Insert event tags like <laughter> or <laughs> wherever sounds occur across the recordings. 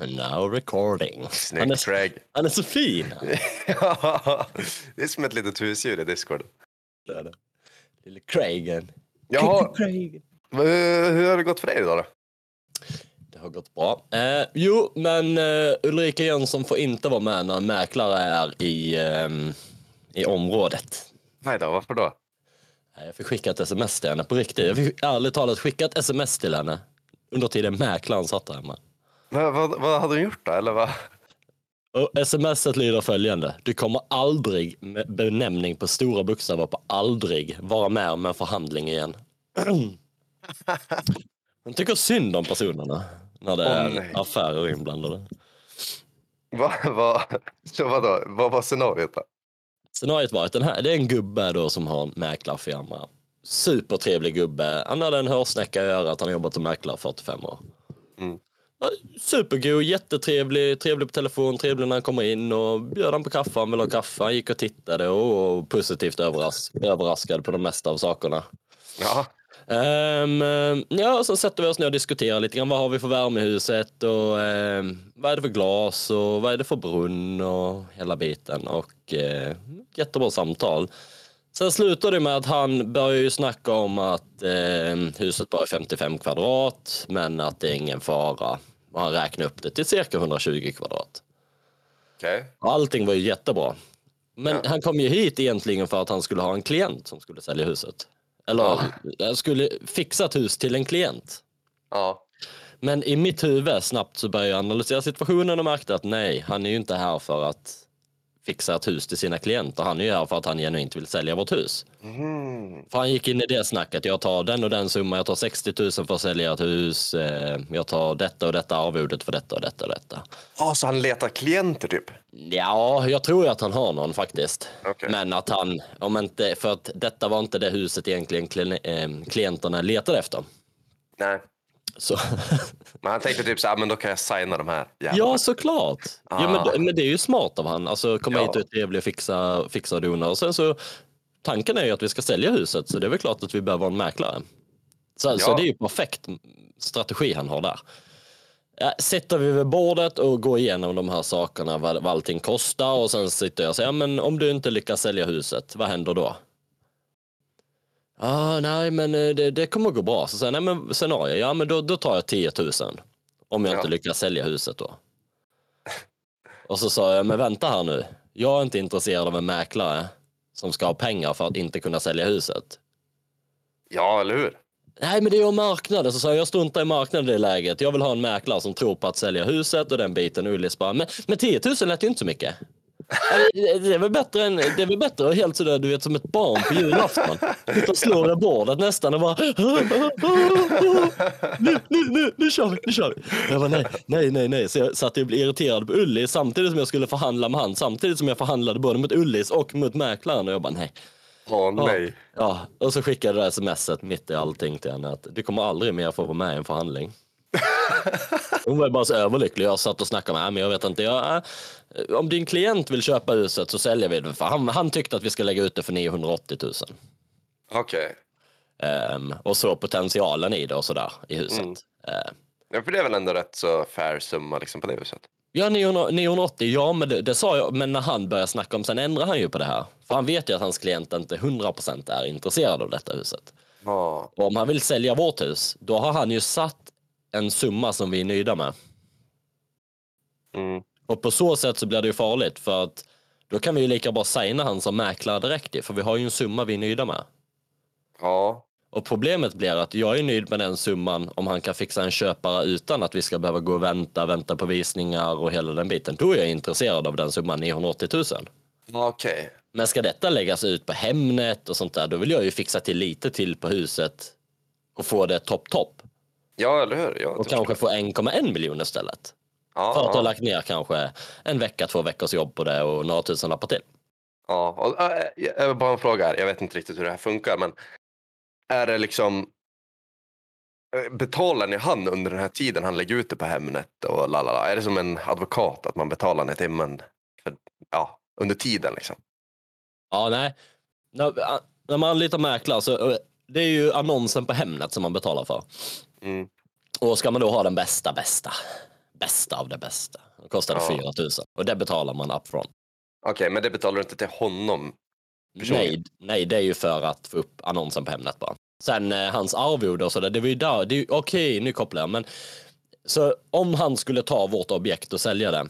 Now recording. Han Snyggt är, Craig. han är så fin. Ja, <laughs> det är som ett litet husdjur i Discord. Det är det. Lille Craigen. Jaha, Craig. hur hur har det gått för dig idag då? Det har gått bra. Eh, jo, men eh, Ulrika Jönsson får inte vara med när en mäklare är i, ehm, i området. Nej då, varför då? Jag fick skicka ett sms till henne på riktigt. Jag fick ärligt talat skicka ett sms till henne under tiden mäklaren satt där hemma. Vad, vad, vad hade hon gjort då? Eller vad? Och smset lyder följande. Du kommer aldrig med benämning på stora bokstäver på aldrig vara med om en förhandling igen. <laughs> Hon tycker synd om personerna när det är nej. affärer inblandade. Vad, vad, så vadå? vad var scenariot då? Scenariot var att den här, det är en gubbe då som har en mäklarfirma. Supertrevlig gubbe. Han hade en hörsnäcka i örat. Han har jobbat som mäklare i 45 år. Mm. Supergod, jättetrevlig, trevlig på telefon, trevlig när han kommer in och bjöd han på kaffe, han ville ha kaffe. Han gick och tittade och, och positivt överras överraskad på de mesta av sakerna. Ja, Ehm, ja, så sätter vi oss ner och diskuterar lite grann. Vad har vi för värme i huset och ehm, vad är det för glas och vad är det för brunn och hela biten. Och eh, jättebra samtal. Sen slutar det med att han börjar ju snacka om att ehm, huset bara är 55 kvadrat, men att det är ingen fara. Och han räknar upp det till cirka 120 kvadrat. Och Allting var ju jättebra. Men Ja. han kom ju hit egentligen för att han skulle ha en klient som skulle sälja huset. Eller han skulle fixa ett hus till en klient. Ja. Men i mitt huvud snabbt så började jag analysera situationen och märkte att nej, han är ju inte här för att fixa ett hus till sina klienter. Han är ju här för att han genuint vill sälja vårt hus. Mm. För han gick in i det snacket. Jag tar den och den summan. Jag tar 60 000 för att sälja ett hus. Eh, Jag tar detta och detta arvodet för detta och detta och detta. Ja, så han letar klienter typ? Ja, jag tror att han har någon faktiskt. Okej. Men att han, om inte, för att detta var inte det huset egentligen eh, klienterna letade efter. Nej. Så, <laughs> Men han tänkte typ så här, men då kan jag signa de här jävlarna. ja, såklart. Ja, men, Ah. men det är ju smart av han. Alltså komma Ja. hit och är trevlig och fixa, fixa och dona. Och sen så, tanken är ju att vi ska sälja huset, så det är väl klart att vi behöver en mäklare. Så, så Ja. det är ju perfekt strategi han har där. Ja, Sätter vi vid bordet och går igenom de här sakerna, vad, vad allting kostar och sen sitter jag och säger, ja, men om du inte lyckas sälja huset, vad händer då? Ah, nej, men eh, det, det kommer att gå bra. Så säger nej men scenario, ja men då, då tar jag 10 000. Om jag Ja. inte lyckas sälja huset då. Och så sa jag, men vänta här nu. Jag är inte intresserad av en mäklare som ska ha pengar för att inte kunna sälja huset. Ja, eller hur? Nej, men det är ju marknaden. Så sa jag, jag struntar i marknaden i det läget. Jag vill ha en mäklare som tror på att sälja huset och den biten. Ullis bara, men, men 10 000 lät ju inte så mycket. Det är väl bättre än, det är väl bättre att helt sådär, du vet som ett barn på julafton. Och slår i bordet nästan och bara nu, nu, nu, nu kör vi, nu kör vi. Jag bara nej, nej, nej, nej. Så jag satt och blev irriterad på Ullis samtidigt som jag skulle förhandla med han. Samtidigt som jag förhandlade både mot Ullis och mot mäklaren och jag bara nej. Åh nej. Ja, och så skickade jag det smset mitt i allting till henne att du kommer aldrig mer få vara med i en förhandling. <laughs> Hon var bara så överlycklig. Jag satt och snackade med henne, men jag vet inte. Jag, äh, om din klient vill köpa huset så säljer vi det. För han, han tyckte att vi ska lägga ut det för 980 000. Okej. Ehm, och så potentialen i det och sådär i huset. Mm. Ehm, Ja, för det är väl ändå rätt så fair summa liksom på det huset. Ja, 900 980, ja men det, det sa jag, men när han började snacka om, sen ändrar han ju på det här. För han vet ju att hans klient inte 100% är intresserad av detta huset. Ja. Och om han vill sälja vårt hus, då har han ju satt en summa som vi är nöjda med. Mm. Och på så sätt så blir det ju farligt för att då kan vi ju lika bra signa han som mäklare direkt för vi har ju en summa vi är nöjda med. Ja. Och problemet blir att jag är nöjd med den summan om han kan fixa en köpare utan att vi ska behöva gå och vänta, vänta på visningar och hela den biten. Då är jag intresserad av den summan 980 000. Okej. Men ska detta läggas ut på Hemnet och sånt där, då vill jag ju fixa till lite till på huset och få det topp topp. Ja, eller hur? Ja, Och kanske få 1,1 miljon istället. jag. För att ha ja. lagt ner kanske en vecka, två veckors jobb på det och några tusen lappar till. Ja, och, äh, bara en fråga här. Jag vet inte riktigt hur det här funkar, men är det liksom äh, Betalar ni han under den här tiden han lägger ut det på Hemnet och lalala? Är det som en advokat att man betalar i timmen för, ja, under tiden liksom? Ja, nej. När, när man anlitar mäklare så eh, det är ju annonsen på Hemnet som man betalar för. Mm. Och ska man då ha den bästa, bästa bästa av det bästa. Det kostade Ja. 4 000 och det betalar man upfront. Okej, men det betalar du inte till honom? Nej, nej, det är ju för att få upp annonsen på Hemnet bara. Sen eh, hans arvode och sådär, det var ju där, okej nu kopplar jag, men så om han skulle ta vårt objekt och sälja det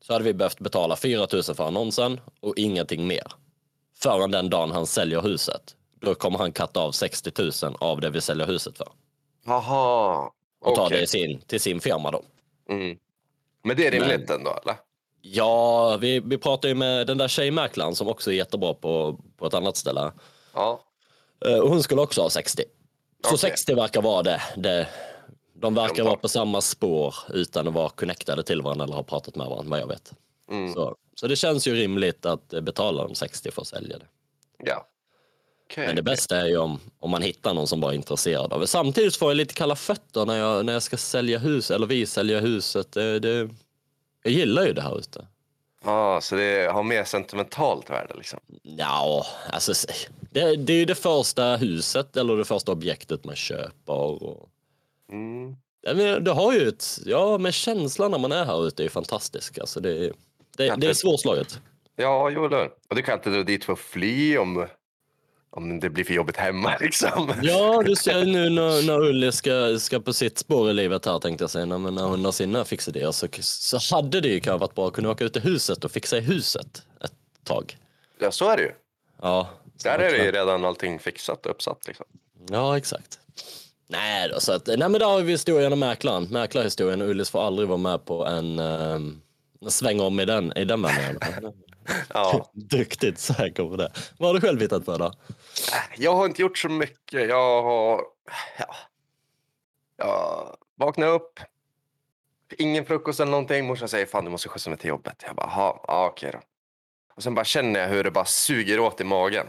så hade vi behövt betala 4 000 för annonsen och ingenting mer. Förrän den dagen han säljer huset. Då kommer han katta av 60 000 av det vi säljer huset för. Jaha, Och ta okej. det sin, till sin firma då. Mm. Men det är rimligt ändå, eller? Ja, vi, vi pratar ju med den där tjejmäklaren som också är jättebra på, på ett annat ställe. Ja. Eh, Och hon skulle också ha 60. Så Okej. 60 verkar vara det. det de verkar De vara på samma spår utan att vara connectade till varandra eller ha pratat med varandra vad jag vet. Mm. Så, så det känns ju rimligt att betala dem 60 för att sälja det. Ja. Okej. Men det bästa är ju om, om man hittar någon som bara är intresserad av det. Samtidigt får jag lite kalla fötter när jag, när jag ska sälja hus, eller vi säljer huset. Det, det, jag gillar ju det här ute. Ja, så det har mer sentimentalt värde liksom. Ja, alltså det, det är ju det första huset eller det första objektet man köper. Och, Mm. Ja, men det har ju ett, ja men känslan när man är här ute är fantastisk. Alltså det, det, det är det- svårslaget. Ja, jo, hur? Och du kan inte dra dit för att fly om, om det blir för jobbigt hemma <laughs> liksom. Ja, du ser nu när, när Ulli ska, ska på sitt spår i livet här tänkte jag säga, när, när hon har sina fixidéer så, så hade det ju kanske varit bra att kunna åka ut till huset och fixa i huset ett tag. Ja, så är det ju. Ja, Där är det ju redan allting fixat och uppsatt liksom. Ja, exakt. Nej, då, så att, nej men där har vi historien om mäklaren. Mäklarhistorien. Ullis får aldrig vara med på en, um, sväng om i den, i den vändan. Ja. <laughs> Duktigt säker på det. Vad har du själv hittat på då? Jag har inte gjort så mycket. Jag har... Ja. Jag vaknade upp. Ingen frukost eller någonting. Morsan säger fan du måste skjutsa mig till jobbet. Jag bara, "Jaha, ja okej då. Och sen bara känner jag hur det bara suger åt i magen.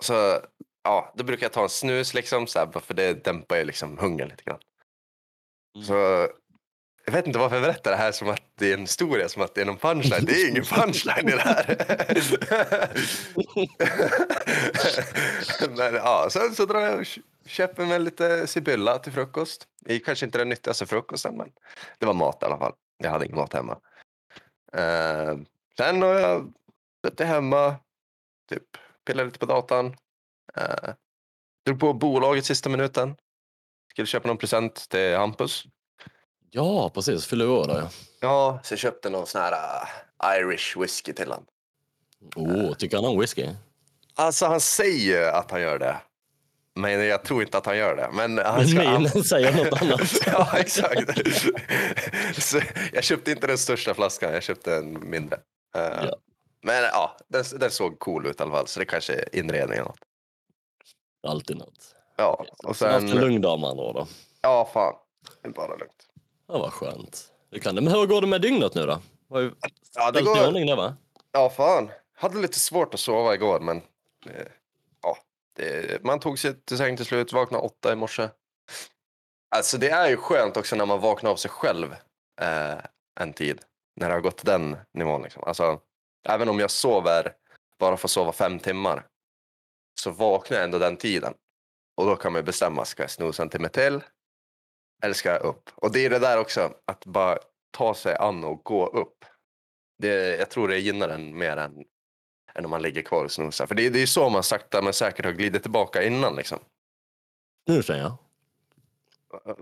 Så ja, då brukar jag ta en snus liksom, så här, för det dämpar ju liksom hungern lite grann. Mm. Så jag vet inte varför jag berättar det här som att det är en historia, som att det är någon punchline. Det är ingen <laughs> punchline i det här. <laughs> Men ja, sen så drar jag och köper mig lite Sibylla till frukost. Det är kanske inte den nyttigaste frukosten, men det var mat i alla fall. Jag hade ingen mat hemma. Eh, sen har jag suttit hemma, typ pillat lite på datan. Uh, drog på bolaget sista minuten. Skulle köpa någon present till Hampus. Ja, precis. Fyller år då ja. Ja, så jag köpte någon sån här uh, Irish whisky till honom. Oh, tycker han om whisky? Alltså han säger att han gör det. Men jag tror inte att han gör det. Men han ska, Minen säger något annat. <laughs> ja, exakt. <laughs> så jag köpte inte den största flaskan, jag köpte en mindre. Eh, Ja. Men ja, den, den såg cool ut i alla fall. Så det kanske är inredning eller något. Alltid något. Ja, och Så haft en sen... lugn dag med andra då. Ja, fan. Det är bara lugnt. Ja, vad skönt. Du kan det. Men hur går det med dygnet nu då? Har ju Ja, det ställt i går... ordning det va? Ja, fan. Hade lite svårt att sova igår, men eh, ja, det, man tog sig till säng till slut, vaknade åtta i morse. Alltså det är ju skönt också när man vaknar av sig själv eh, en tid, när det har gått till den nivån. Liksom. Alltså, även om jag sover, bara får sova fem timmar, så vaknar jag ändå den tiden. Och då kan man bestämma, ska jag snosa en timme till? Jag upp? Och det är det där också, att bara ta sig an och gå upp. Det, jag tror det gynnar en mer än, än om man ligger kvar och snosar. För det, det är så man sakta men säkert har glidit tillbaka innan. Liksom. Nu känner jag.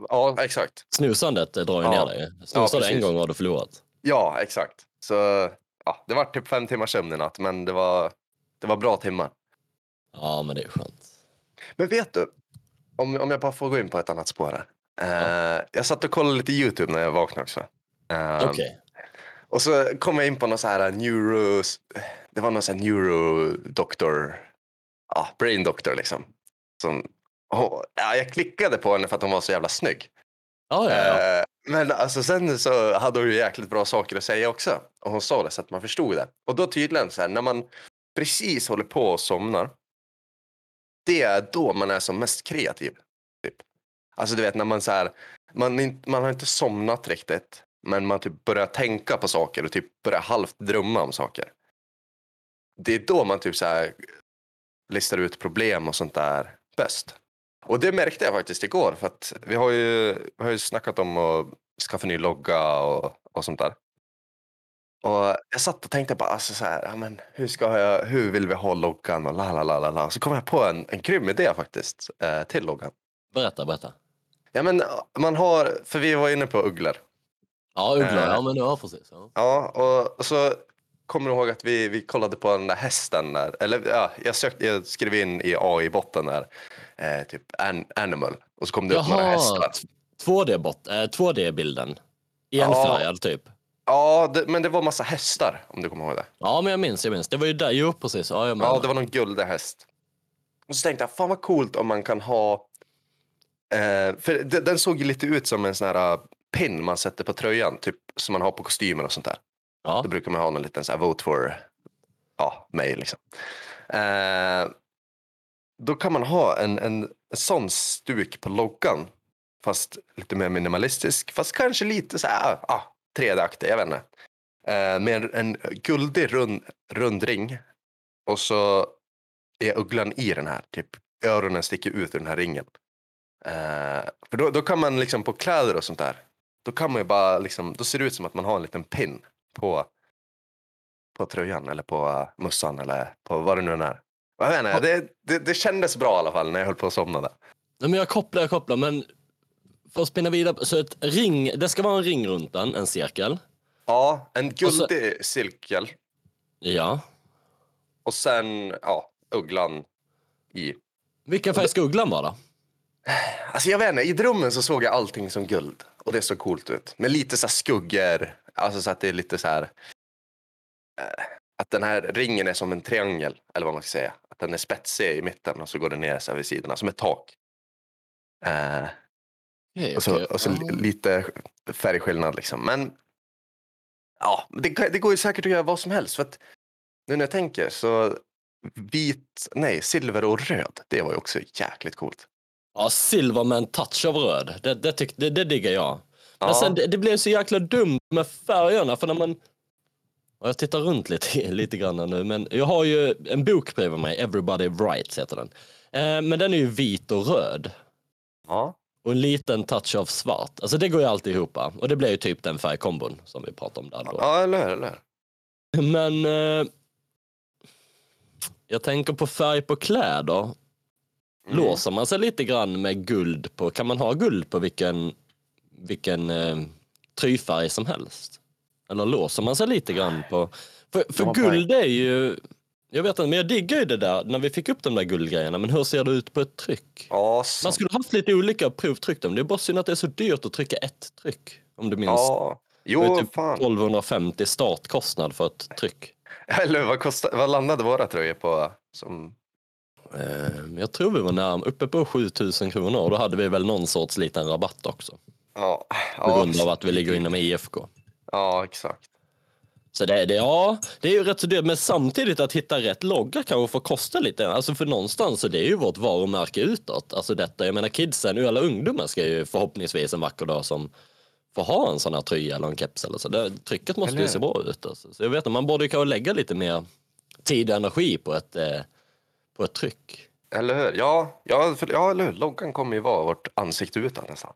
Ja, exakt. Snusandet drar ju Ja. ner dig. Snusar du en gång har du förlorat. Ja, exakt. Så ja, det var typ fem timmars sömn i natt, men det var, det var bra timmar. Ja, men det är skönt. Men vet du, om, om jag bara får gå in på ett annat spår här. Eh, jag satt och kollade lite YouTube när jag vaknade också. Eh, Okej. Och så kom jag in på någon så här neuro... Det var någon så här neurodoktor, ja, brain doctor liksom. Som, och, ja, jag klickade på henne för att hon var så jävla snygg. Ja, ja, ja. Eh, men alltså sen så hade hon ju jäkligt bra saker att säga också. Och hon sa det så att man förstod det. Och då tydligen så här, när man precis håller på och somnar. Det är då man är som mest kreativ. Alltså du vet när man så här, man, man har inte somnat riktigt. Men man typ börjar tänka på saker och typ börjar halvt drömma om saker. Det är då man typ så här listar ut problem och sånt där bäst. Och det märkte jag faktiskt igår för att vi har ju, vi har ju snackat om att skaffa ny logga och, och sånt där. Och jag satt och tänkte bara, alltså så här, ja, men hur, ska jag, hur vill vi ha loggan och la la la la la. Så kom jag på en, en grym idé faktiskt eh, till loggan. Berätta, berätta. Ja men man har, för vi var inne på ugglor. Ja, ugglor. Eh. Ja, men ja, precis. Ja. Ja, och, så kommer du ihåg att vi, vi kollade på den där hästen där, eller ja, jag, sökte, jag skrev in i AI-botten där, eh, typ an, animal, och så kom det upp några Jaha, hästar. 2D-bot, eh, 2D-bilden. Ja. Enfärgad typ. Ja, det, men det var massa hästar om du kommer ihåg det. Ja, men jag minns, jag minns. Det var ju där, jo precis. Ja. Ja, det var någon guldig häst. Och så tänkte jag, fan vad coolt om man kan ha... Eh, för de- den såg ju lite ut som en sån här uh, pin man sätter på tröjan, typ som man har på kostymer och sånt där. ja. Då brukar man ha en liten så här vote for ja, mig liksom. Eh, då kan man ha en, en, en sån stuk på loggan. Fast lite mer minimalistisk. Fast kanske lite så här, ah, 3D-aktig, jag vet inte. Eh, med en guldig rund, rund ring. Och så är ugglan i den här. Typ öronen sticker ut ur den här ringen. Eh, för då, då kan man liksom på kläder och sånt där. Då kan man ju bara liksom, då ser det ut som att man har en liten pin på, på tröjan eller på uh, mössan eller på vad det nu än är. Jag vet inte, det, det, det kändes bra i alla fall när jag höll på att somna där. Nej, men jag kopplar, jag kopplar. Men för att spinna vidare. Så ett ring, det ska vara en ring runt den, en cirkel. Ja, en Och så- guldig cirkel Ja. och sen ja, ugglan i. Vilken färg ska ugglan vara då? Alltså jag vet inte, i drömmen så såg jag allting som guld och det såg coolt ut. Med lite så skuggor, alltså så att det är lite så här. eh, Att den här ringen är som en triangel, eller vad man ska säga. Att den är spetsig i mitten och så går den ner så här vid sidorna, som ett tak. Eh, Okej, Och så, okej. och så li- lite färgskillnad liksom. Men ja, det, det går ju säkert att göra vad som helst. För att nu när jag tänker så vit, nej, silver och röd, det var ju också jäkligt coolt. Ja, silver med en touch av röd. Det, det, tyck, det, det diggar jag. Men Ja. sen, det, det blev så jäkla dumt med färgerna. För när man... Ja, Jag tittar runt lite, <laughs> lite grann nu, men jag har ju en bok bredvid mig, Everybody Writes heter den. Eh, men den är ju vit och röd. Ja. Och en liten touch av svart. Alltså det går ju alltid ihop. Och det blir ju typ den färgkombon som vi pratade om där då. ja, eller hur? Eller? hur? Men eh, jag tänker på färg på kläder. Mm. Låser man sig lite grann med guld på, kan man ha guld på vilken, vilken eh, tryfärg som helst? Eller låser man sig lite grann på, för, för guld är ju, jag vet inte, men jag diggar ju det där när vi fick upp de där guldgrejerna, men hur ser det ut på ett tryck? Ja, Man skulle haft lite olika provtryck dem, det är bara synd att det är så dyrt att trycka ett tryck. Om du minns, ja. det var Jo, typ fan. 1250 startkostnad för ett tryck. Eller vad, kostade, vad landade våra tröjor på? Som... Eh, Jag tror vi var närm uppe på 7000 kronor och då hade vi väl någon sorts liten rabatt också. Ja, På ja, grund av att vi ligger med IFK. ja, exakt. Så det, det, ja, det är ju rätt så dyrt, men samtidigt att hitta rätt logga kanske får kosta lite. Alltså för någonstans så det är ju vårt varumärke utåt. Alltså detta, jag menar kidsen, alla ungdomar ska ju förhoppningsvis en vacker dag som får ha en sån här tröja eller en keps eller så. Det, trycket måste Eller ju se bra ut. Alltså. Så jag vet inte, man borde ju kanske lägga lite mer tid och energi på ett, eh, på ett tryck. Eller hur? Ja, ja, för, ja, eller hur? Loggan kommer ju vara vårt ansikte utåt nästan.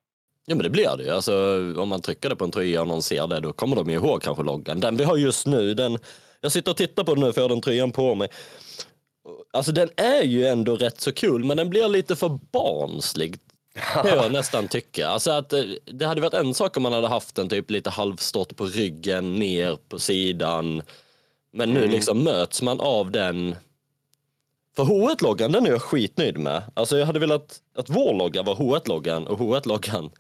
Ja men det blir det ju. Alltså, om man trycker det på en tröja och någon ser det då kommer de ju ihåg kanske loggan. Den vi har just nu, den, jag sitter och tittar på den nu för jag har den tröjan på mig. Alltså den är ju ändå rätt så kul men den blir lite för barnslig. Kan jag <laughs> nästan tycka. Alltså att eh, det hade varit en sak om man hade haft den typ lite halvstått på ryggen, ner på sidan. Men nu Mm. liksom möts man av den. För H1-loggan den är jag skitnöjd med. Alltså jag hade velat att vår logga var H1-loggan och H1-loggan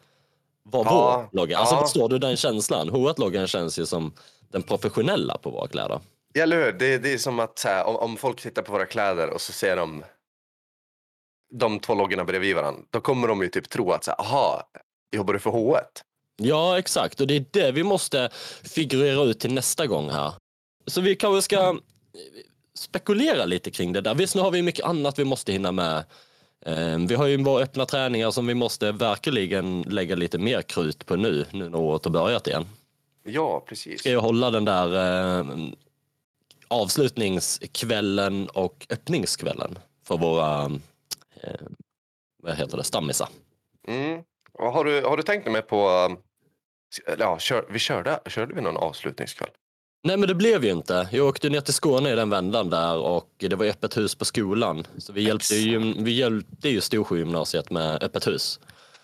var Ja, vår logga. Alltså ja. förstår du den känslan? H1-loggan känns ju som den professionella på våra kläder. Ja, eller hur? Det, det är som att här, om, om folk tittar på våra kläder och så ser de de två loggorna bredvid varandra, då kommer de ju typ tro att så här, aha, jobbar du för H1? Ja, exakt. Och det är det vi måste figurera ut till nästa gång här. Så vi kanske ska spekulera lite kring det där. Visst, nu har vi mycket annat vi måste hinna med. Eh, Vi har ju våra öppna träningar som vi måste verkligen lägga lite mer krut på nu, nu när året har börjat igen. Ja, precis. Ska jag hålla den där eh, avslutningskvällen och öppningskvällen för våra, eh, vad heter det, stammisar. Mm. Har, du, har du tänkt med på Ja, kör, vi körde, körde vi någon avslutningskväll? Nej men det blev ju inte. Jag åkte ner till Skåne i den vändan där och det var öppet hus på skolan. Så vi hjälpte ju, vi hjälpte ju Storsjogymnasiet med öppet hus.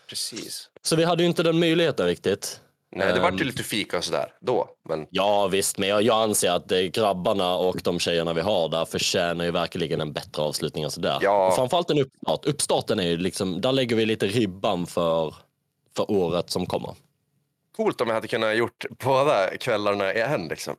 Precis. Så vi hade ju inte den möjligheten riktigt. Nej, det vart ju Ehm. lite fika och sådär då. Men Ja visst, men jag, jag anser att grabbarna och de tjejerna vi har där förtjänar ju verkligen en bättre avslutning än sådär. Ja. Och framförallt en uppstart. Uppstarten är ju liksom, där lägger vi lite ribban för, för året som kommer. coolt om jag hade kunnat gjort båda kvällarna i en liksom.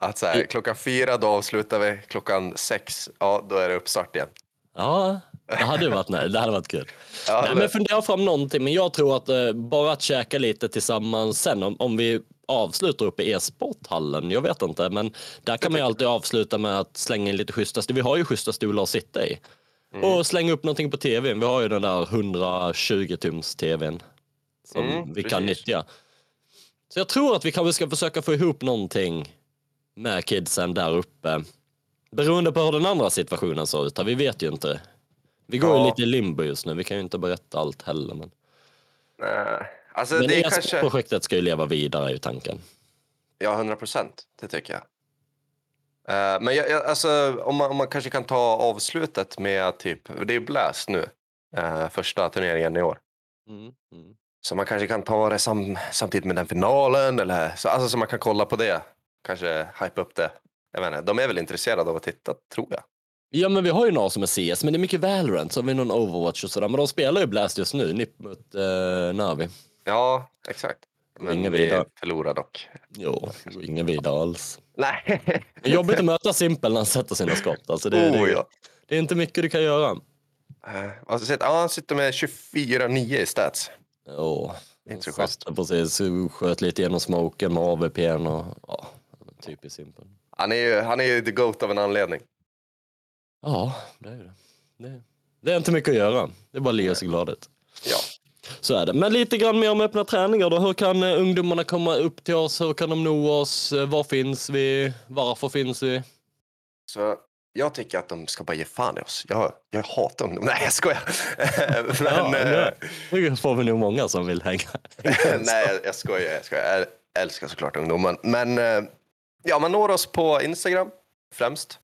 Att så här, klockan fyra då avslutar vi, klockan sex, ja då är det uppstart igen. Ja, det hade varit, nej, det hade varit kul. Ja, Nej, men fundera fram någonting, men jag tror att eh, bara att käka lite tillsammans sen om, om vi avslutar uppe i e-sporthallen, jag vet inte, men där kan man ju alltid avsluta med att slänga in lite schyssta, vi har ju schyssta stolar att sitta i. Mm. Och slänga upp någonting på tvn, vi har ju den där 120 tums tvn som Mm, vi kan precis. nyttja. Så jag tror att vi kanske ska försöka få ihop någonting med kidsen där uppe. Beroende på hur den andra situationen ser ut, vi vet ju inte. Vi går Ja. lite i limbo just nu, vi kan ju inte berätta allt heller. Men, Nej. Alltså men det är kanske, e-sportprojektet ska ju leva vidare ju tanken. ja 100 procent, det tycker jag. Eh, men jag, jag, alltså, om, man, om man kanske kan ta avslutet med typ, det är Blast nu, eh, första turneringen i år. Mm, mm. Så man kanske kan ta det sam, samtidigt med den finalen eller så, alltså, så man kan kolla på det. Kanske hype upp det. Jag inte, de är väl intresserade av att titta, tror jag. Ja men vi har ju några som är CS, men det är mycket Valorant, så har vi någon Overwatch och sådär. Men de spelar ju Blast just nu, NIP mot uh, Navi. Ja, exakt. Men Ingen vi vidare. förlorar dock. Jo, ingen vidare alls. Nej. Det är jobbigt att möta Simpel när han sätter sina skott. Alltså det, oh, det, ja. det är inte mycket du kan göra. Eh, alltså, ja, han sitter med 24-9 i stats. Åh, Inte så schysst. precis, sköt lite genom smoken med AWP'n och ja, typiskt Simpel. Han är ju, han är ju the GOAT av en anledning. Ja, det är det. det. Det är inte mycket att göra. Det är bara att le sig glad ut. Ja. Så är det. Men lite grann mer om öppna träningar då. Hur kan eh, ungdomarna komma upp till oss? Hur kan de nå oss? Eh, Var finns vi? Varför finns vi? Så jag tycker att de ska bara ge fan i oss. Jag, jag hatar ungdom. Nej, jag skojar. <laughs> Men, ja, eh, det får vi nog många som vill hänga. <laughs> Nej, jag- skojar. Jag, skojar. jag älskar såklart ungdomen. Men ja, man når oss på Instagram främst.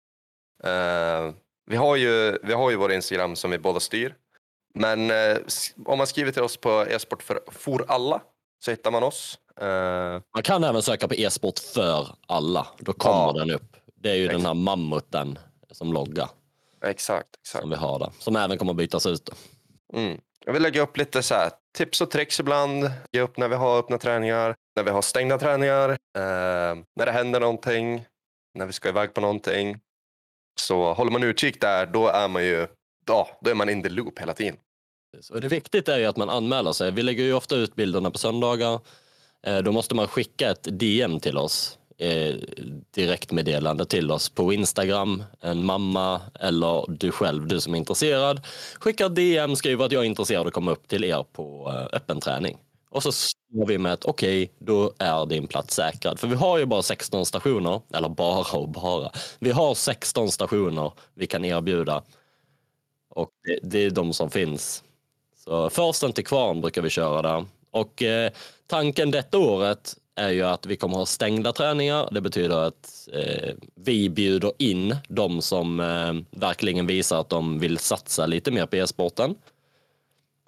Eh, vi, har ju, vi har ju vår Instagram som vi båda styr. Men s- om man skriver till oss på e-sport för, for alla så hittar man oss. Eh, Man kan även söka på e-sport för alla. Då kommer Ja. den upp. Det är ju den här mammuten som loggar exakt, exakt. som vi har där. Som även kommer bytas ut. Mm. Jag vill lägga upp lite så här, tips och tricks ibland. Ge upp när vi har öppna träningar, när vi har stängda träningar, eh, när det händer någonting, när vi ska iväg på någonting. Så håller man utkik där, då är man ju ja, då är man in the loop hela tiden. Och det viktigt är ju att man anmäler sig. Vi lägger ju ofta ut bilderna på söndagar. Eh, då måste man skicka ett DM till oss. Eh, direktmeddelande till oss på Instagram, en mamma eller du själv, du som är intresserad. Skicka DM, skriver att jag är intresserad och komma upp till er på eh, öppen träning. Och så står vi med att okej, då är din plats säkrad. För vi har ju bara 16 stationer, eller bara och bara. Vi har 16 stationer vi kan erbjuda. Och det, det är de som finns. Så försten till kvarn brukar vi köra där. Och eh, tanken detta året är ju att vi kommer ha stängda träningar. Det betyder att eh, vi bjuder in de som eh, verkligen visar att de vill satsa lite mer på e-sporten.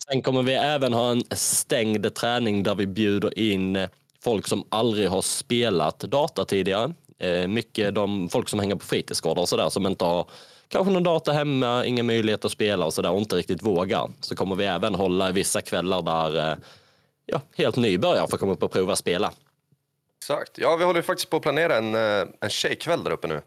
Sen kommer vi även ha en stängd träning där vi bjuder in folk som aldrig har spelat data tidigare. Eh, mycket de folk som hänger på fritidsgårdar och sådär som inte har kanske någon data hemma, ingen möjlighet att spela och sådär och inte riktigt vågar. Så kommer vi även hålla vissa kvällar där eh, ja, helt nybörjare får komma upp och prova spela. Exakt. Ja, vi håller faktiskt på att planera en, eh, en tjejkväll där uppe nu.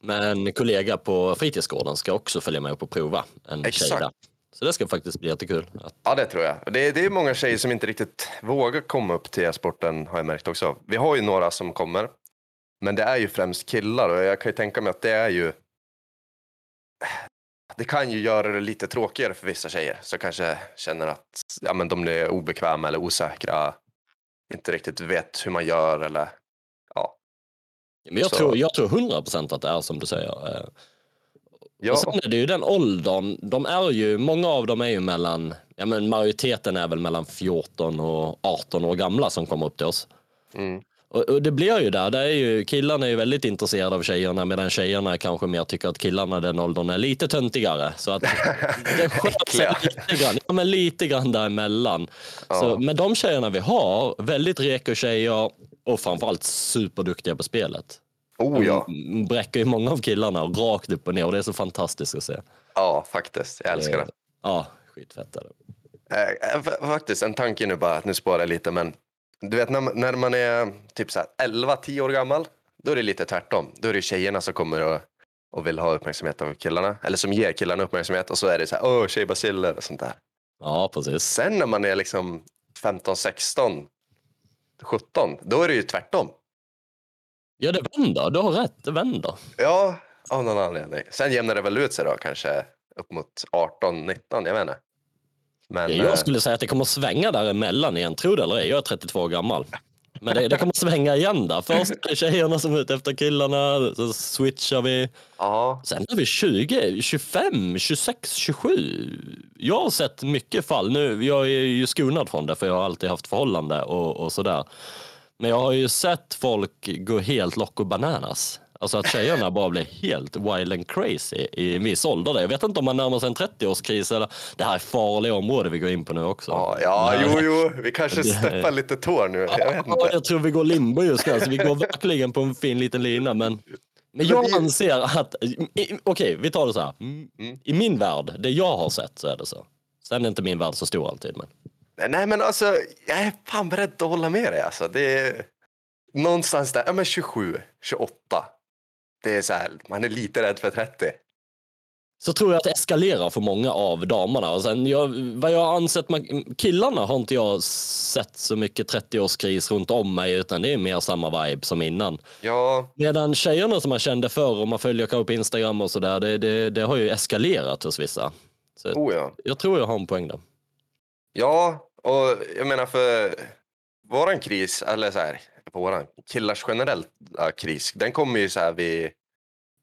Men en kollega på fritidsgården ska också följa med upp och prova en Exakt. tjej där. Så det ska faktiskt bli jättekul. Att, Ja, det tror jag. Det är, det är många tjejer som inte riktigt vågar komma upp till e-sporten har jag märkt också. Vi har ju några som kommer, men det är ju främst killar och jag kan ju tänka mig att det är ju det kan ju göra det lite tråkigare för vissa tjejer som kanske känner att ja, men de är obekväma eller osäkra, inte riktigt vet hur man gör eller ja. men jag, Så- tror, jag tror 100% att det är som du säger. Eh, Ja, Och sen är det ju den åldern, de är ju, många av dem är ju mellan ja, men majoriteten är väl mellan 14 och 18 år gamla som kommer upp till oss. Mm. Och, och det blir ju där, det är ju, killarna är ju väldigt intresserade av tjejerna medan tjejerna kanske mer tycker att killarna den åldern är lite töntigare. Så att <laughs> det skär sig lite grann, ja, men lite grann däremellan. Så med de tjejerna vi har, väldigt reko tjejer och framförallt superduktiga på spelet. Oh ja. Mm, Bräcker ju många av killarna rakt upp och ner och det är så fantastiskt att se. Ja, faktiskt. Jag älskar det. Ja, skitfett är det. Eh, f- faktiskt, en tanke nu bara, att nu spårar jag lite, men du vet när, man- när man är typ så här 11-10 år gammal, då är det lite tvärtom. Då är det tjejerna som kommer och, och vill ha uppmärksamhet av killarna, eller som ger killarna uppmärksamhet och så är det så här, åh, tjejbaciller och sånt där. Ja, precis. Sen när man är liksom 15, 16, 17, då är det ju tvärtom. Ja, det vänder. Du har rätt, det vänder. Ja, av någon anledning. Sen jämnar det väl ut sig då, kanske upp mot 18, 19, jag vet inte. Men, eh, Jag skulle säga att det kommer svänga däremellan igen, tro det eller ej. Jag är 32 år gammal. Men det, det kommer svänga igen där. Först är det tjejerna som är ute efter killarna, så switchar vi. ja, Sen är vi 20, 25, 26, 27. Jag har sett mycket fall nu. Jag är ju skonad från det för jag har alltid haft förhållande och, och sådär. Men jag har ju sett folk gå helt loco bananas. Alltså att tjejerna bara blir helt wild and crazy i en viss ålder. Jag vet inte om man närmar sig en 30-årskris eller... Det här är farliga område vi går in på nu också. ja, ja Men- jo, jo, vi kanske steppar lite tår nu. Jag vet inte. jag tror vi går limbo just nu. Så vi går verkligen på en fin liten lina. Men, men jag anser att, okej vi tar det så här. Mm. I min värld, det jag har sett så är det så. Sen är inte min värld så stor alltid. Men... Nej, men alltså, jag är fan beredd att hålla med dig. Alltså. Det är någonstans där, ja men 27, 28. Det är så här, man är lite rädd för 30. Så tror jag att det eskalerar för många av damerna. Och sen jag, vad jag har ansett, man, killarna har inte jag sett så mycket 30-årskris runt om mig utan det är mer samma vibe som innan. Ja, Medan tjejerna som man kände förr och man följer kanske på Instagram och sådär, det, det, det har ju eskalerat hos vissa. Så oh ja. jag tror jag har en poäng där. Ja, och jag menar för våran kris, eller så här, våran killars generella kris, den kommer ju så här vid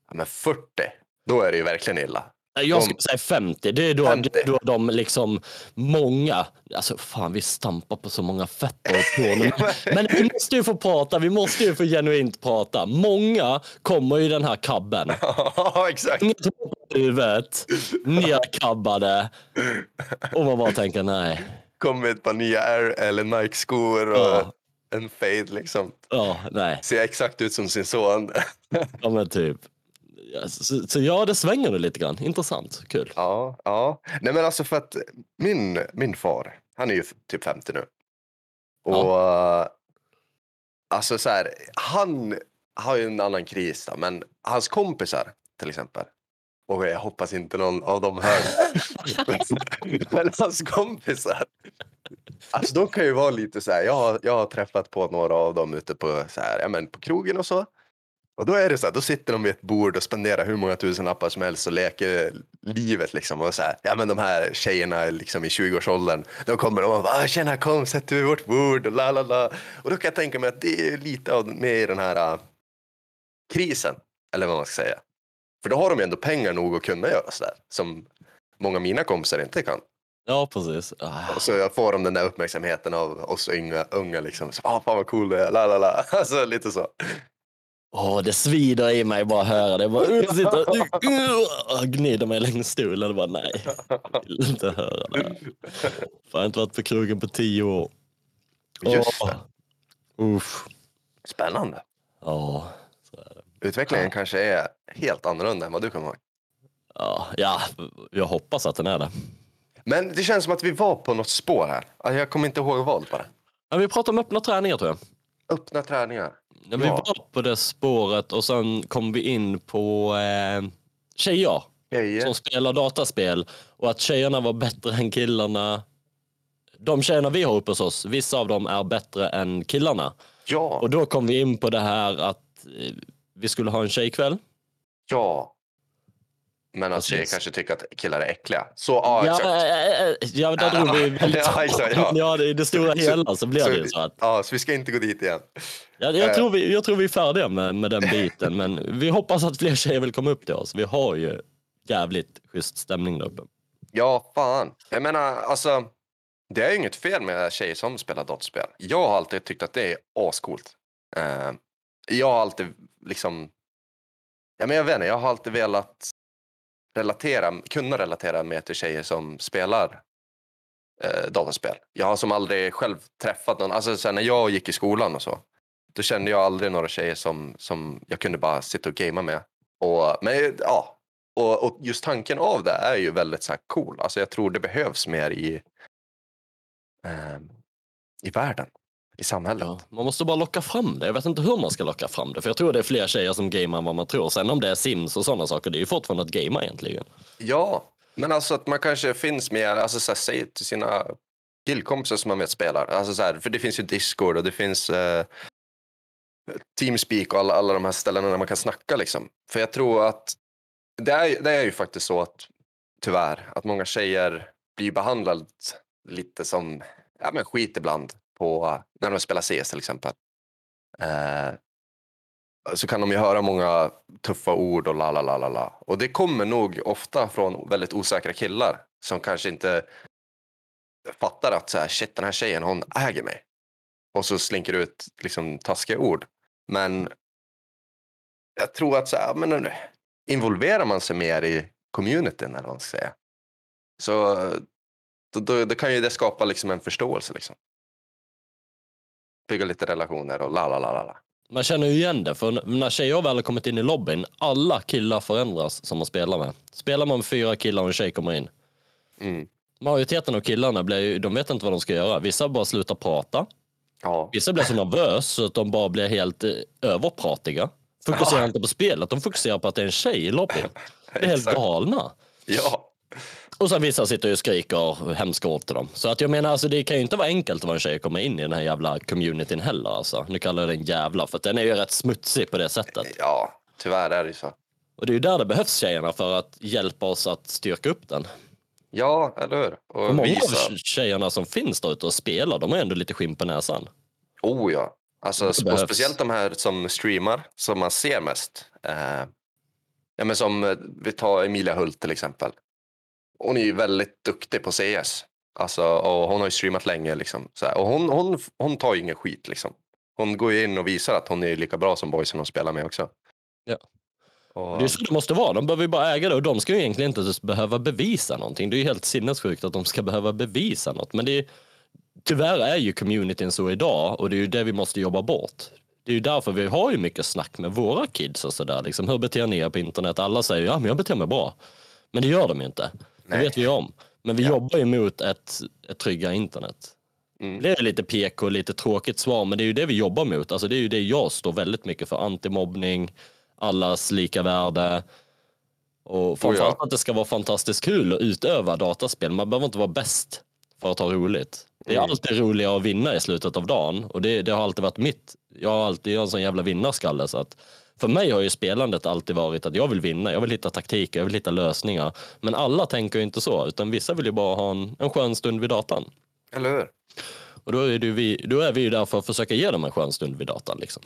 ja, men 40. Då är det ju verkligen illa. Jag skulle säga 50. Det är då, 50. det är då de liksom, många, alltså fan vi stampar på så många och tår. <laughs> Men, vi måste ju få prata, vi måste ju få genuint prata. Många kommer i den här kabben. <laughs> Ja, exakt. Inget på huvudet, nerkabbade. Och man bara tänker nej. Kommer ett par nya Air eller Nike-skor och Ja. En fade liksom. Ja, nej. Ser exakt ut som sin son. <laughs> Ja men typ. Ja, Så, så ja, det svänger nu lite grann. Intressant, kul. Ja, ja. Nej men alltså för att min, min far, han är ju typ 50 nu. Och eh, alltså så här, han har ju en annan kris då, men hans kompisar till exempel. Och jag hoppas inte någon av dem hör. <laughs> men hans kompisar. Alltså de kan ju vara lite så här, jag har, jag har träffat på några av dem ute på, så här, ja, men på krogen och så. Och då är det så här, då sitter de vid ett bord och spenderar hur många tusen appar som helst och leker livet liksom. Och så här, ja men de här tjejerna liksom i 20-årsåldern, de kommer och bara, ah, tjena kom sätt dig vid vårt bord och la la la. Och då kan jag tänka mig att det är lite av med i den här uh, krisen, eller vad man ska säga. För då har de ju ändå pengar nog att kunna göra så där, som många av mina kompisar inte kan. Ja, precis. Ah. Och så jag får de den där uppmärksamheten av oss unga, unga liksom. Så, ah, fan vad cool du är, la la la. <laughs> Alltså lite så. Åh, det svider i mig bara att höra det. Jag bara, uh, sitter, uh, uh, <laughs> gnider mig längs stolen och bara nej, jag vill inte höra det. Fan, jag har inte varit på krogen på tio år. Just Åh. det. Uff. Spännande. Ja, så är det. Utvecklingen kanske är helt annorlunda än vad du kommer ihåg. Ja, ja, jag hoppas att den är det. Men det känns som att vi var på något spår här. Alltså, Jag kommer inte ihåg vad bara. Men vi pratar om öppna träningar tror jag. Öppna träningar. Ja, vi Ja. var på det spåret och sen kom vi in på eh, tjejer Tjejer. som spelar dataspel och att tjejerna var bättre än killarna. De tjejerna vi har uppe hos oss, vissa av dem är bättre än killarna. Ja, Och då kom vi in på det här att eh, vi skulle ha en tjejkväll. ja. Men att Precis. tjejer kanske tycker att killar är äckliga. Så ja, Ja, exakt. äh, ja där <laughs> drog vi väldigt Ja, exakt, ja. ja, i det stora hela så blev Så- det ju så att Ja, så vi ska inte gå dit igen. Ja, Eh. jag, tror vi, jag tror vi är färdiga med, med den biten, men vi hoppas att fler tjejer vill komma upp till oss. Vi har ju jävligt schysst stämning där uppe. Ja, fan. Jag menar, alltså. Det är ju inget fel med tjejer som spelar dataspel. Jag har alltid tyckt att det är ascoolt. Uh, jag har alltid liksom. Ja, men jag vet inte, jag har alltid velat relatera, kunna relatera mer till tjejer som spelar eh, dataspel. Jag har som aldrig själv träffat någon, alltså sen när jag gick i skolan och så, då kände jag aldrig några tjejer som, som jag kunde bara sitta och gamea med. Och, men ja, och, och just tanken av det är ju väldigt så här cool. Alltså jag tror det behövs mer i, eh, i världen, i samhället. Ja, man måste bara locka fram det. Jag vet inte hur man ska locka fram det. För jag tror det är fler tjejer som gamer än vad man tror. Sen om det är Sims och sådana saker, det är ju fortfarande att gamea egentligen. Ja, men alltså att man kanske finns mer, alltså så här, säg till sina killkompisar som man vet spelar. Alltså så här, för det finns ju Discord och det finns eh, Teamspeak och alla, alla de här ställena där man kan snacka liksom. För jag tror att det är, det är ju faktiskt så att tyvärr att många tjejer blir behandlade lite som ja, men skit ibland på, när de spelar CS till exempel. Eh, så kan de ju höra många tuffa ord och la la la la la. Och det kommer nog ofta från väldigt osäkra killar som kanske inte fattar att så här, shit den här tjejen hon äger mig. Och så slinker det ut liksom taskiga ord. Men jag tror att så här, men, involverar man sig mer i communityn eller vad man ska säga. Så eh, då, då, då kan ju det skapa liksom en förståelse. Liksom. Bygga lite relationer och la la la la. Man känner ju igen det, för när tjejer väl har kommit in i lobbyn, alla killar förändras som man spelar med. Spelar man med fyra killar och en tjej kommer in. Mm. Majoriteten av killarna blir ju, de vet inte vad de ska göra. Vissa bara slutar prata. Ja. Vissa blir så nervösa så att de bara blir helt eh, överpratiga. Fokuserar ja. inte på spelet, de fokuserar på att det är en tjej i lobbyn. <laughs> Det är helt galna. Ja. Och sen vissa sitter och skriker hemska ord till dem. Så att jag menar, alltså, det kan ju inte vara enkelt att vara en tjej och komma in i den här jävla communityn heller. Alltså. Nu kallar jag den jävla, för den är ju rätt smutsig på det sättet. Ja, tyvärr är det så. Och det är ju där det behövs tjejerna för att hjälpa oss att styrka upp den. Ja, eller hur? Och, och många visa. av tjejerna som finns där ute och spelar, de har ändå lite skinn på näsan. Oh ja. Alltså, speciellt de här som streamar, som man ser mest. Eh, ja, men som eh, vi tar Emilia Hult till exempel hon är ju väldigt duktig på CS. Alltså, och hon har ju streamat länge. Liksom, så här. Och hon, hon, hon tar ju ingen skit. Liksom. Hon går ju in och visar att hon är lika bra som boysen hon spelar med också. Ja. Och... Det är så det måste vara. De behöver ju bara äga det och de ska ju egentligen inte behöva bevisa någonting. Det är ju helt sinnessjukt att de ska behöva bevisa något. Men det är, tyvärr är ju communityn så idag och det är ju det vi måste jobba bort. Det är ju därför vi har ju mycket snack med våra kids och sådär. Liksom, hur beter ni er på internet? Alla säger ja, men jag beter mig bra. Men det gör de ju inte. Det vet vi om. Men vi ja. jobbar ju mot ett, ett tryggare internet. Mm. Det är lite PK, lite tråkigt svar, men det är ju det vi jobbar mot. Alltså det är ju det jag står väldigt mycket för. Antimobbning, allas lika värde. Och framförallt oh ja. att det ska vara fantastiskt kul att utöva dataspel. Man behöver inte vara bäst för att ha roligt. Det är mm. alltid roligare att vinna i slutet av dagen och det, det har alltid varit mitt. Jag har alltid jag en sån jävla vinnarskalle så att för mig har ju spelandet alltid varit att jag vill vinna, jag vill hitta taktiker, jag vill hitta lösningar. Men alla tänker inte så, utan vissa vill ju bara ha en, en skön stund vid datan. Eller hur? Och då är, vi, då är vi ju där för att försöka ge dem en skön stund vid datan. Liksom.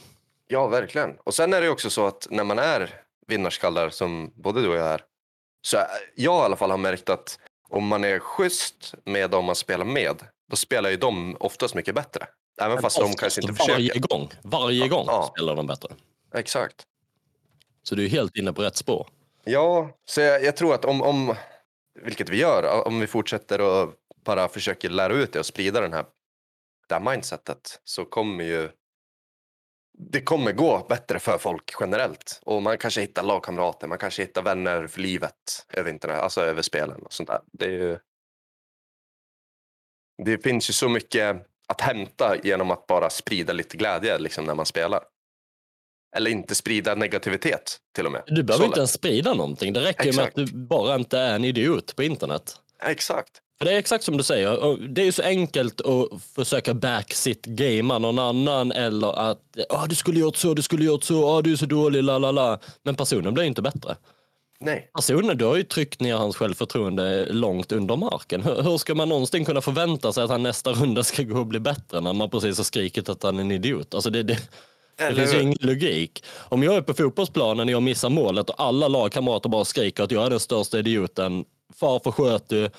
Ja, verkligen. Och sen är det också så att när man är vinnarskallar, som både du och jag är, så jag i alla fall har märkt att om man är schysst med dem man spelar med, då spelar ju de oftast mycket bättre. Även fast de kanske inte varje försöker. Gång, varje gång ja. spelar de bättre. Exakt. Så du är helt inne på rätt spår. Ja, så jag, jag tror att om, om, vilket vi gör, om vi fortsätter och bara försöker lära ut det och sprida den här, det här mindsetet så kommer ju det kommer gå bättre för folk generellt. Och man kanske hittar lagkamrater, man kanske hittar vänner för livet över internet, alltså över spelen och sånt där. Det, ju, det finns ju så mycket att hämta genom att bara sprida lite glädje liksom, när man spelar. Eller inte sprida negativitet till och med. Du behöver inte ens sprida någonting. Det räcker exakt. med att du bara inte är en idiot på internet. Exakt. För det är exakt som du säger. Det är ju så enkelt att försöka backsit gamea någon annan eller att ah, du skulle gjort så, du skulle gjort så, ah, du är så dålig, la la la. Men personen blir inte bättre. Nej. Personen, du har ju tryckt ner hans självförtroende långt under marken. Hur, hur ska man någonsin kunna förvänta sig att han nästa runda ska gå och bli bättre när man precis har skrikit att han är en idiot? Alltså det, det, det finns ju ingen logik. Om jag är på fotbollsplanen och jag missar målet och alla lagkamrater bara skriker att jag är den största idioten varför sköt du?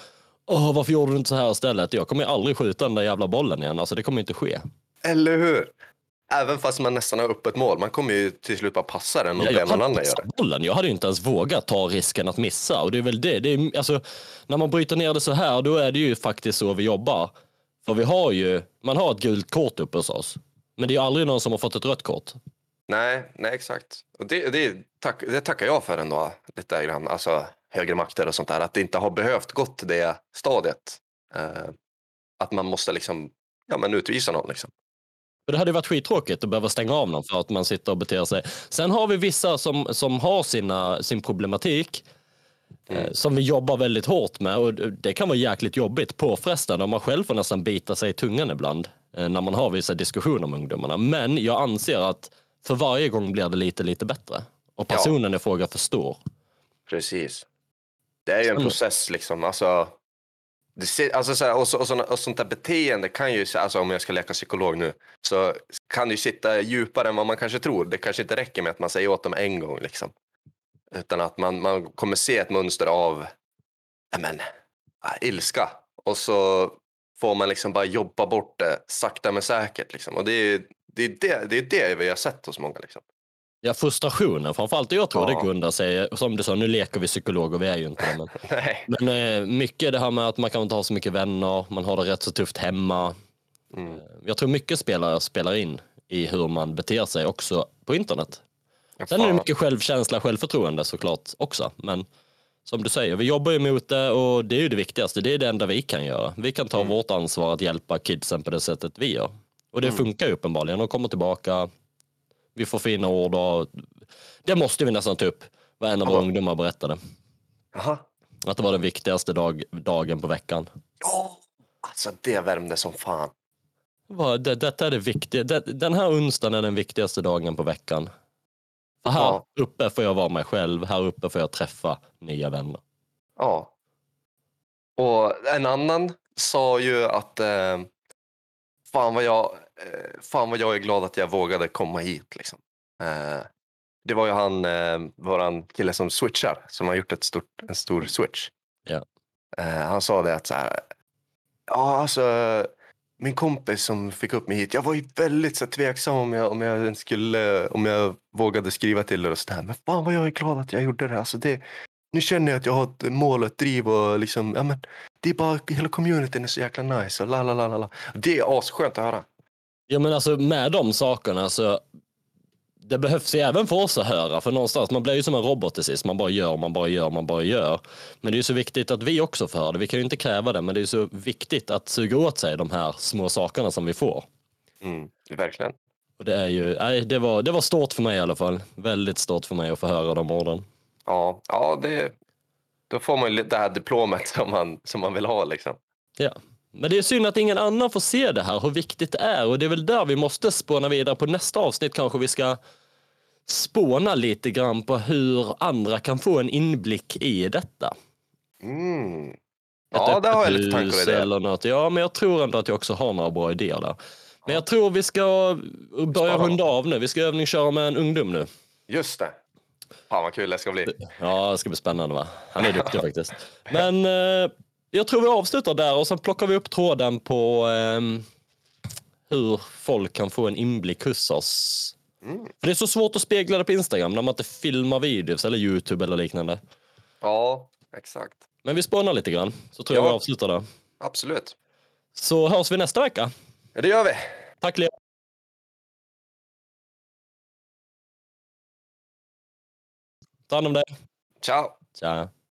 Åh, varför gjorde du inte så här istället? Jag kommer aldrig skjuta den där jävla bollen igen. Alltså det kommer inte ske. Eller hur? Även fast man nästan har öppet mål. Man kommer ju till slut bara passa den och Ja, jag, någon annan det. bollen. jag hade ju inte ens vågat ta risken att missa. Och det är väl det. det är, alltså, när man bryter ner det så här, då är det ju faktiskt så vi jobbar. För vi har ju, man har ett gult kort uppe hos oss. Men det är ju aldrig någon som har fått ett rött kort. Nej, nej exakt. Och det, det, tack, det tackar jag för ändå. Lite grann. Alltså högre makter och sånt där. Att det inte har behövt gått det stadiet. Eh, att man måste liksom, ja men utvisa någon liksom. För det hade varit skittråkigt att behöva stänga av någon för att man sitter och beter sig. Sen har vi vissa som, som har sina, sin problematik eh, som vi jobbar väldigt hårt med och det kan vara jäkligt jobbigt påfrestande och man själv får nästan bita sig i tungan ibland eh, när man har vissa diskussioner med ungdomarna. Men jag anser att för varje gång blir det lite, lite bättre. Och Ja. personen i fråga förstår. Precis. Det är ju en process liksom. Alltså, det, alltså så här, och, så, och, såna, och sånt där beteende kan ju, alltså om jag ska leka psykolog nu, så kan det ju sitta djupare än vad man kanske tror. Det kanske inte räcker med att man säger åt dem en gång liksom. Utan att man, man kommer se ett mönster av, ja men, ilska. Och så får man liksom bara jobba bort det sakta men säkert liksom. Och det är det, är det, det, är det vi har sett hos många liksom. Ja, frustrationen framförallt. Jag tror Ja. det grundar sig, som du sa, nu leker vi psykologer, vi är ju inte. Men. <laughs> Men eh, mycket det här med att man kan inte ha så mycket vänner, man har det rätt så tufft hemma. Mm. Jag tror mycket spelare spelar in i hur man beter sig också på internet. Sen är det mycket självkänsla, självförtroende såklart också. Men som du säger, vi jobbar ju mot det och det är ju det viktigaste. Det är det enda vi kan göra. Vi kan ta Mm. vårt ansvar att hjälpa kidsen på det sättet vi gör. Och det Mm. funkar ju uppenbarligen. De kommer tillbaka, vi får fina ord och det måste vi nästan ta upp. Vad en av våra ungdomar berättade. Jaha. Att det var den viktigaste dag, dagen på veckan. Ja, alltså det värmde som fan. Det, detta är det viktiga. Det, den här onsdagen är den viktigaste dagen på veckan. Här Ja. uppe får jag vara mig själv. Här uppe får jag träffa nya vänner. Ja. Och en annan sa ju att eh, fan, vad jag, eh, fan vad jag är glad att jag vågade komma hit. Liksom. Eh, det var ju han, eh, våran kille som switchar, som har gjort ett stort, en stor switch. Eh, han sa det att så här, ja alltså min kompis som fick upp mig hit, jag var ju väldigt så här, tveksam om jag, om jag skulle, om jag vågade skriva till er och sådär. Men fan vad jag är glad att jag gjorde det. Alltså det nu känner jag att jag har ett mål och ett driv och liksom, ja men det är bara, hela communityn är så jäkla nice och la la la la. Det är asskönt att höra. Ja men alltså med de sakerna så det behövs ju även för oss att höra för någonstans man blir ju som en robot till sist. Man bara gör, man bara gör, man bara gör. Men det är ju så viktigt att vi också får höra det. Vi kan ju inte kräva det men det är ju så viktigt att suga åt sig de här små sakerna som vi får. Mm, verkligen. Och det är ju, nej det var, det var stort för mig i alla fall. Väldigt stort för mig att få höra de orden. Ja, ja det, då får man ju det här diplomet som man, som man vill ha liksom. Ja. Men det är synd att ingen annan får se det här, hur viktigt det är. Och det är väl där vi måste spåna vidare. På nästa avsnitt kanske vi ska spåna lite grann på hur andra kan få en inblick i detta. Mm. Ja, där har jag lite tankar och idéer. Eller något. Ja, men jag tror ändå att jag också har några bra idéer där. Men jag tror vi ska börja runda av nu. Vi ska övningsköra med en ungdom nu. Just det. Fan vad kul det ska bli. Ja, det ska bli spännande va? Han är duktig <laughs> faktiskt. Men eh, jag tror vi avslutar där och sen plockar vi upp tråden på ehm, hur folk kan få en inblick hos oss. Mm. För det är så svårt att spegla det på Instagram när man inte filmar videos eller Youtube eller liknande. Ja, exakt. Men vi spånar lite grann så tror jag Ja. vi avslutar där. Absolut. Så hörs vi nästa vecka. Ja, det gör vi. Tack Leo. Ta hand om dig. Ciao. Tja.